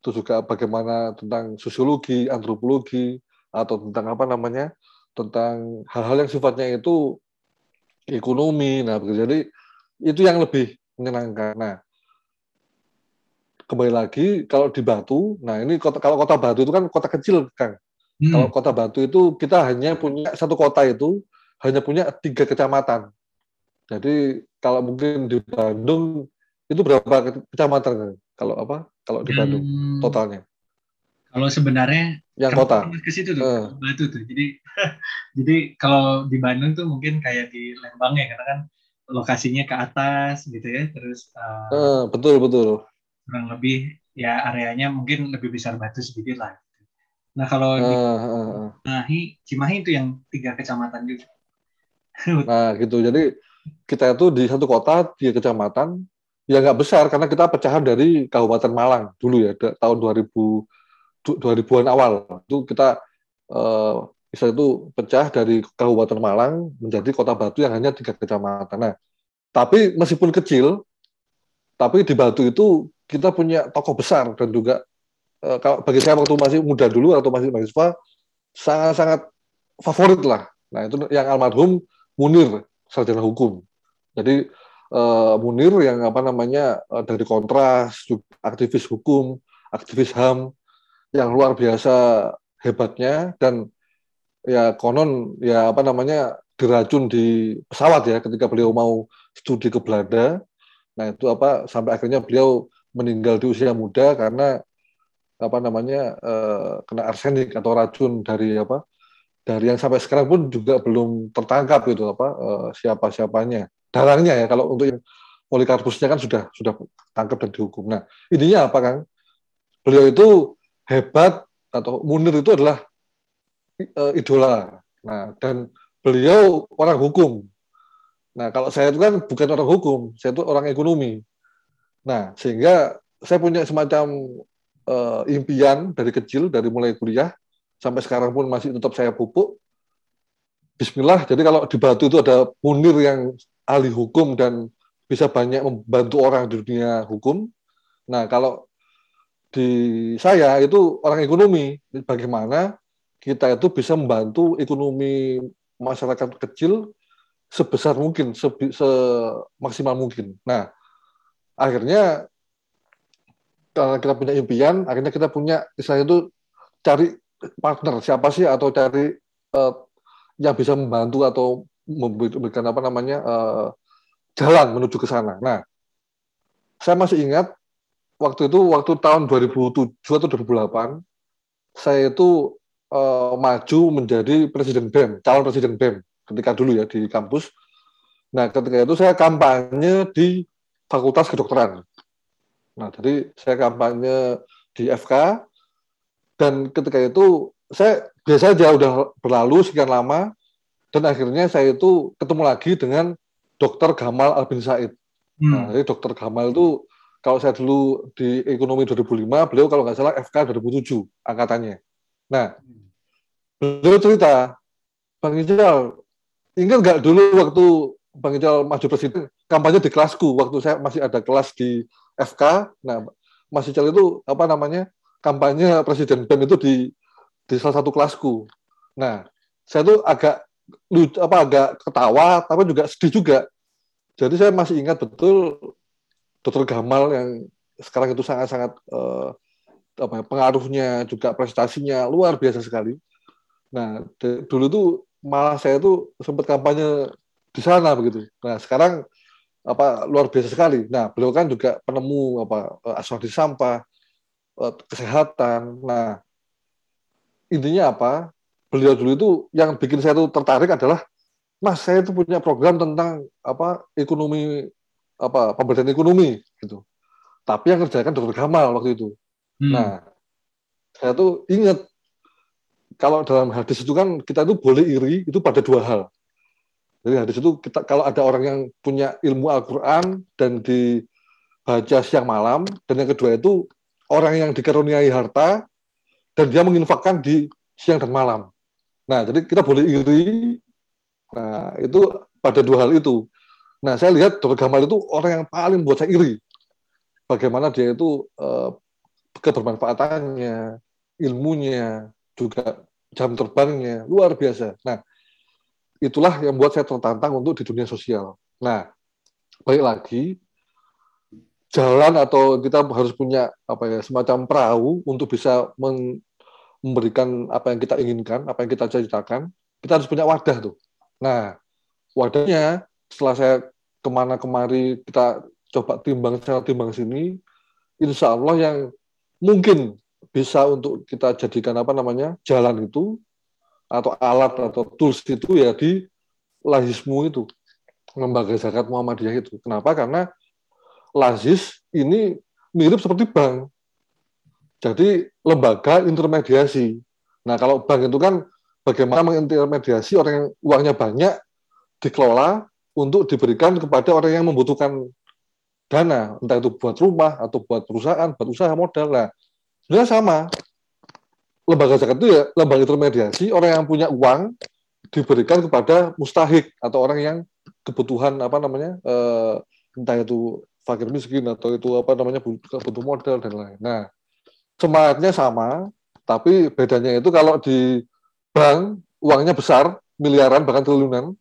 itu juga bagaimana tentang sosiologi, antropologi, atau tentang apa namanya tentang hal-hal yang sifatnya itu ekonomi nah jadi itu yang lebih menyenangkan nah kembali lagi kalau di Batu nah ini kota kalau kota Batu itu kan kota kecil kang hmm. kalau kota Batu itu kita hanya punya satu kota itu hanya punya tiga kecamatan jadi kalau mungkin di Bandung itu berapa kecamatan kalau apa kalau di Bandung hmm. totalnya kalau sebenarnya yang kota ke situ tuh, uh. Batu tuh. Jadi jadi kalau di Bandung tuh mungkin kayak di Lembang ya karena kan lokasinya ke atas gitu ya. Terus uh, uh, betul betul. Kurang lebih ya areanya mungkin lebih besar Batu sedikit lah. Nah kalau uh, di uh, Cimahi, Cimahi itu yang tiga kecamatan juga. nah gitu. Jadi kita itu di satu kota tiga kecamatan ya nggak besar karena kita pecahan dari Kabupaten Malang dulu ya tahun 2000 2000-an awal itu kita uh, itu pecah dari Kabupaten Malang menjadi Kota Batu yang hanya tiga kecamatan. Nah, tapi meskipun kecil, tapi di Batu itu kita punya tokoh besar dan juga kalau bagi saya waktu masih muda dulu atau masih mahasiswa sangat-sangat favorit lah. Nah itu yang almarhum Munir sarjana hukum. Jadi uh, Munir yang apa namanya uh, dari Kontras, aktivis hukum, aktivis HAM, yang luar biasa hebatnya dan ya konon ya apa namanya diracun di pesawat ya ketika beliau mau studi ke Belanda. Nah itu apa sampai akhirnya beliau meninggal di usia muda karena apa namanya eh, kena arsenik atau racun dari apa dari yang sampai sekarang pun juga belum tertangkap itu apa eh, siapa siapanya dalangnya ya kalau untuk Polikarpusnya kan sudah sudah tangkap dan dihukum. Nah ininya apa Kang? Beliau itu hebat atau Munir itu adalah uh, idola. Nah, dan beliau orang hukum. Nah, kalau saya itu kan bukan orang hukum, saya itu orang ekonomi. Nah, sehingga saya punya semacam uh, impian dari kecil, dari mulai kuliah sampai sekarang pun masih tetap saya pupuk. Bismillah. Jadi kalau di Batu itu ada Munir yang ahli hukum dan bisa banyak membantu orang di dunia hukum. Nah, kalau di saya itu orang ekonomi. Bagaimana kita itu bisa membantu ekonomi masyarakat kecil sebesar mungkin, semaksimal mungkin. Nah, akhirnya karena kita punya impian, akhirnya kita punya istilah itu cari partner siapa sih atau cari uh, yang bisa membantu atau memberikan apa namanya uh, jalan menuju ke sana. Nah, saya masih ingat waktu itu waktu tahun 2007 atau 2008 saya itu uh, maju menjadi presiden BEM, calon presiden BEM ketika dulu ya di kampus. Nah, ketika itu saya kampanye di Fakultas Kedokteran. Nah, jadi saya kampanye di FK dan ketika itu saya biasa aja udah berlalu sekian lama dan akhirnya saya itu ketemu lagi dengan Dokter Gamal Albin Said. Hmm. Nah, jadi Dokter Gamal itu kalau saya dulu di ekonomi 2005, beliau kalau nggak salah FK 2007 angkatannya. Nah, beliau cerita, Bang Ijal, ingat nggak dulu waktu Bang Ijal maju presiden, kampanye di kelasku, waktu saya masih ada kelas di FK, nah Mas Ijal itu apa namanya, kampanye presiden BEM itu di di salah satu kelasku. Nah, saya tuh agak lucu apa agak ketawa tapi juga sedih juga. Jadi saya masih ingat betul Dokter Gamal yang sekarang itu sangat-sangat uh, apa ya, pengaruhnya juga prestasinya luar biasa sekali. Nah, dulu tuh malah saya tuh sempat kampanye di sana begitu. Nah, sekarang apa luar biasa sekali. Nah, beliau kan juga penemu apa eh, asuransi sampah, eh, kesehatan. Nah, intinya apa? Beliau dulu itu yang bikin saya tuh tertarik adalah Mas, saya itu punya program tentang apa ekonomi apa pemberdayaan ekonomi gitu. Tapi yang kerjakan dokter Gamal waktu itu. Hmm. Nah, saya tuh ingat kalau dalam hadis itu kan kita itu boleh iri itu pada dua hal. Jadi hadis itu kita kalau ada orang yang punya ilmu Al-Qur'an dan dibaca siang malam dan yang kedua itu orang yang dikaruniai harta dan dia menginfakkan di siang dan malam. Nah, jadi kita boleh iri. Nah, itu pada dua hal itu. Nah, saya lihat Dr. Gamal itu orang yang paling buat saya iri. Bagaimana dia itu uh, kebermanfaatannya, ilmunya, juga jam terbangnya luar biasa. Nah, itulah yang membuat saya tertantang untuk di dunia sosial. Nah, baik lagi jalan atau kita harus punya apa ya semacam perahu untuk bisa memberikan apa yang kita inginkan, apa yang kita ceritakan, kita harus punya wadah tuh. Nah, wadahnya setelah saya ke mana kemari kita coba timbang sana timbang sini, insya Allah yang mungkin bisa untuk kita jadikan apa namanya jalan itu atau alat atau tools itu ya di lazismu itu lembaga zakat Muhammadiyah itu. Kenapa? Karena lazis ini mirip seperti bank. Jadi lembaga intermediasi. Nah kalau bank itu kan bagaimana mengintermediasi orang yang uangnya banyak dikelola untuk diberikan kepada orang yang membutuhkan dana, entah itu buat rumah atau buat perusahaan, buat usaha modal. Nah, Sebenarnya sama. Lembaga zakat itu ya lembaga intermediasi orang yang punya uang diberikan kepada mustahik atau orang yang kebutuhan apa namanya uh, entah itu fakir miskin atau itu apa namanya butuh modal dan lain. Nah, semangatnya sama, tapi bedanya itu kalau di bank uangnya besar, miliaran bahkan triliunan.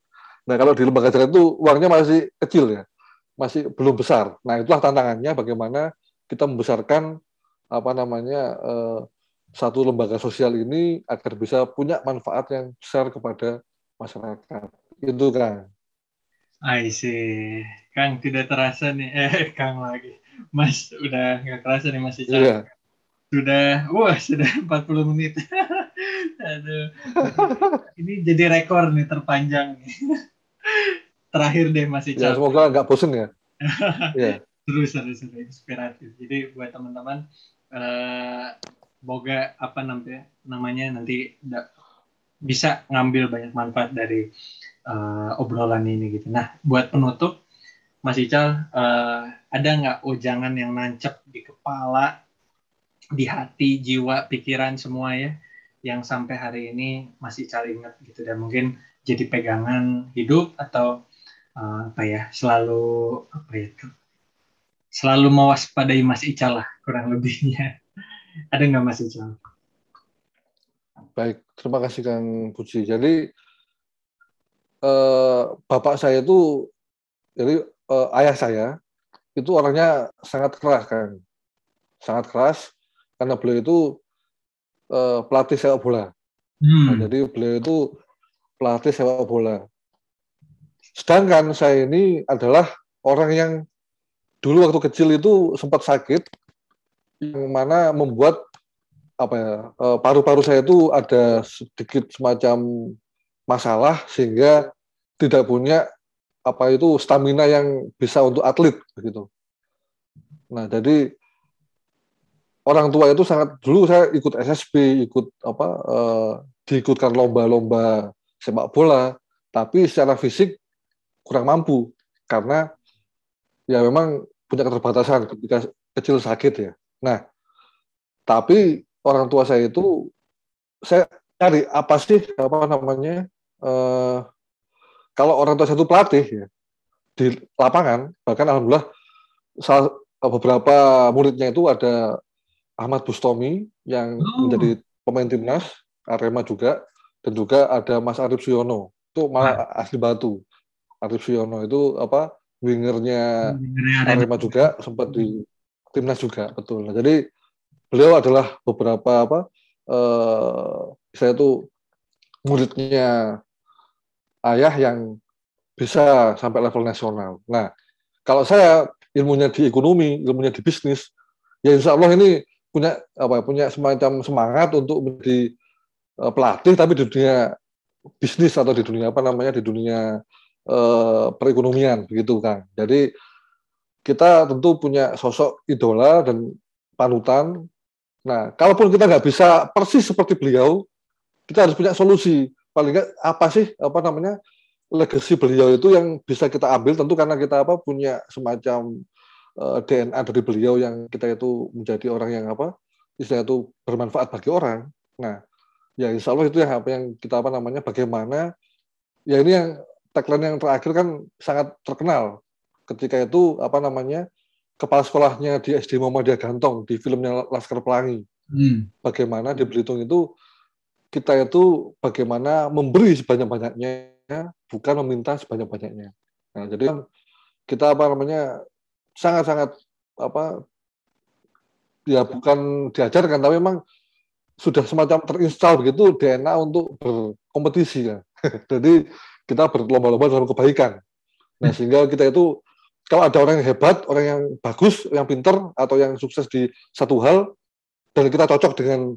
Nah, kalau di lembaga zakat itu uangnya masih kecil ya, masih belum besar. Nah, itulah tantangannya bagaimana kita membesarkan apa namanya uh, satu lembaga sosial ini agar bisa punya manfaat yang besar kepada masyarakat. Itu kan. I see. Kang tidak terasa nih. Eh, Kang lagi. Mas udah nggak terasa nih Mas Ica. Iya. Sudah, wah sudah 40 menit. Aduh. Ini jadi rekor nih terpanjang nih. Terakhir deh Mas Ica. Ya, semoga nggak bosen ya. Iya. Terus, terus, terus, inspiratif. Jadi buat teman-teman, uh, boga apa namanya namanya nanti da, bisa ngambil banyak manfaat dari uh, obrolan ini gitu. Nah, buat penutup, Mas Ical, uh, ada nggak ujangan yang nancep di kepala, di hati, jiwa, pikiran semua ya, yang sampai hari ini masih Ical ingat gitu dan mungkin jadi pegangan hidup atau uh, apa ya selalu apa ya selalu mewaspadai Mas Ical lah kurang lebihnya. Ada nggak Mas Ical? Baik, terima kasih Kang Puji. Jadi eh, bapak saya itu, jadi eh, ayah saya itu orangnya sangat keras kan, sangat keras karena beliau itu eh, pelatih sepak bola. Hmm. Nah, jadi beliau itu pelatih sepak bola. Sedangkan saya ini adalah orang yang dulu waktu kecil itu sempat sakit yang mana membuat apa ya eh, paru-paru saya itu ada sedikit semacam masalah sehingga tidak punya apa itu stamina yang bisa untuk atlet begitu. Nah, jadi orang tua itu sangat dulu saya ikut SSB, ikut apa eh, diikutkan lomba-lomba sepak bola, tapi secara fisik kurang mampu karena ya memang punya keterbatasan ketika kecil sakit ya. Nah, tapi orang tua saya itu saya cari apa sih apa namanya uh, kalau orang tua satu pelatih ya, di lapangan bahkan alhamdulillah salah, beberapa muridnya itu ada Ahmad Bustomi yang oh. menjadi pemain timnas Arema juga dan juga ada Mas Arif Suyono itu malah nah. asli Batu Arif Suyono itu apa wingernya Arema juga sempat di timnas juga betul nah, jadi beliau adalah beberapa apa uh, saya itu muridnya ayah yang bisa sampai level nasional. Nah, kalau saya ilmunya di ekonomi, ilmunya di bisnis, ya insya Allah ini punya apa punya semacam semangat untuk menjadi uh, pelatih tapi di dunia bisnis atau di dunia apa namanya di dunia uh, perekonomian begitu kan. Jadi kita tentu punya sosok idola dan panutan. Nah, kalaupun kita nggak bisa persis seperti beliau, kita harus punya solusi. Paling nggak apa sih apa namanya legacy beliau itu yang bisa kita ambil tentu karena kita apa punya semacam uh, eh, DNA dari beliau yang kita itu menjadi orang yang apa istilah itu bermanfaat bagi orang. Nah, ya insya Allah itu yang apa yang kita apa namanya bagaimana ya ini yang tagline yang terakhir kan sangat terkenal ketika itu apa namanya kepala sekolahnya di SD Muhammadiyah Gantong di filmnya Laskar Pelangi. Hmm. Bagaimana di Belitung itu kita itu bagaimana memberi sebanyak-banyaknya bukan meminta sebanyak-banyaknya. Nah, jadi kan kita apa namanya sangat-sangat apa ya bukan diajarkan tapi memang sudah semacam terinstal begitu DNA untuk berkompetisi ya. jadi kita berlomba-lomba dalam kebaikan. Nah, sehingga kita itu kalau ada orang yang hebat, orang yang bagus, yang pinter atau yang sukses di satu hal dan kita cocok dengan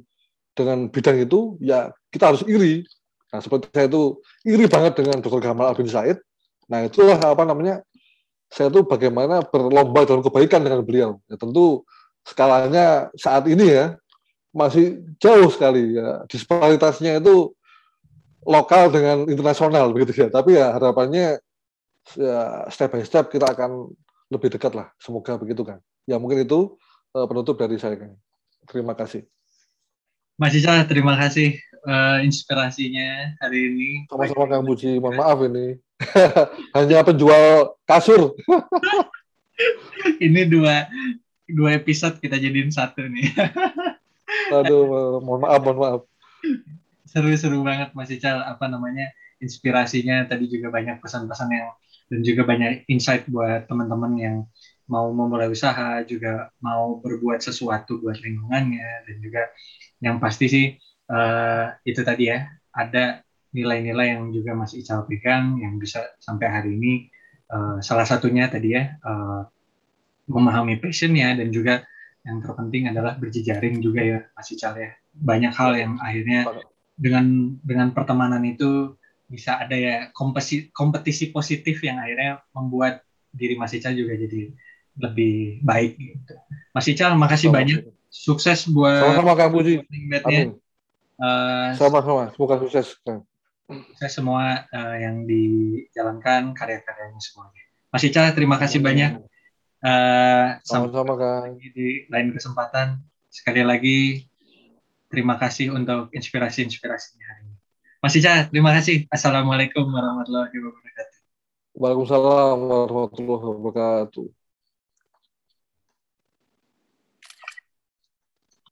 dengan bidang itu, ya kita harus iri Nah, seperti saya itu iri banget dengan Dr. Gamal Albin Said. Nah, itulah apa namanya, saya itu bagaimana berlomba dalam kebaikan dengan beliau. Ya, tentu skalanya saat ini ya, masih jauh sekali. Ya. Disparitasnya itu lokal dengan internasional begitu ya. Tapi ya harapannya ya, step by step kita akan lebih dekat lah. Semoga begitu kan. Ya mungkin itu uh, penutup dari saya. Terima kasih. Mas Ica, terima kasih uh, inspirasinya hari ini. Sama-sama Kang Buci, mohon maaf ini. Hanya penjual kasur. ini dua dua episode kita jadiin satu nih. Aduh, mohon maaf, mohon maaf. Seru-seru banget Mas Ical, apa namanya, inspirasinya. Tadi juga banyak pesan-pesan yang dan juga banyak insight buat teman-teman yang mau memulai usaha, juga mau berbuat sesuatu buat lingkungannya, dan juga yang pasti sih uh, itu tadi ya ada nilai-nilai yang juga Mas Ical pegang yang bisa sampai hari ini uh, salah satunya tadi ya uh, memahami passionnya dan juga yang terpenting adalah berjejaring juga ya Mas Ical ya. Banyak hal yang akhirnya dengan dengan pertemanan itu bisa ada ya kompetisi, kompetisi positif yang akhirnya membuat diri Mas Ical juga jadi lebih baik gitu. Mas Ical makasih oh, banyak sukses buat sama-sama Kang Budi. Amin. Uh, Sama-sama, semoga sukses. Sukses semua uh, yang dijalankan karya-karyanya semuanya. Mas Ica, terima kasih banyak. Uh, Sama-sama, Kang. Di lain kesempatan, sekali lagi terima kasih untuk inspirasi-inspirasinya hari ini. Mas Ica, terima kasih. Assalamualaikum warahmatullahi wabarakatuh. Waalaikumsalam warahmatullahi wabarakatuh.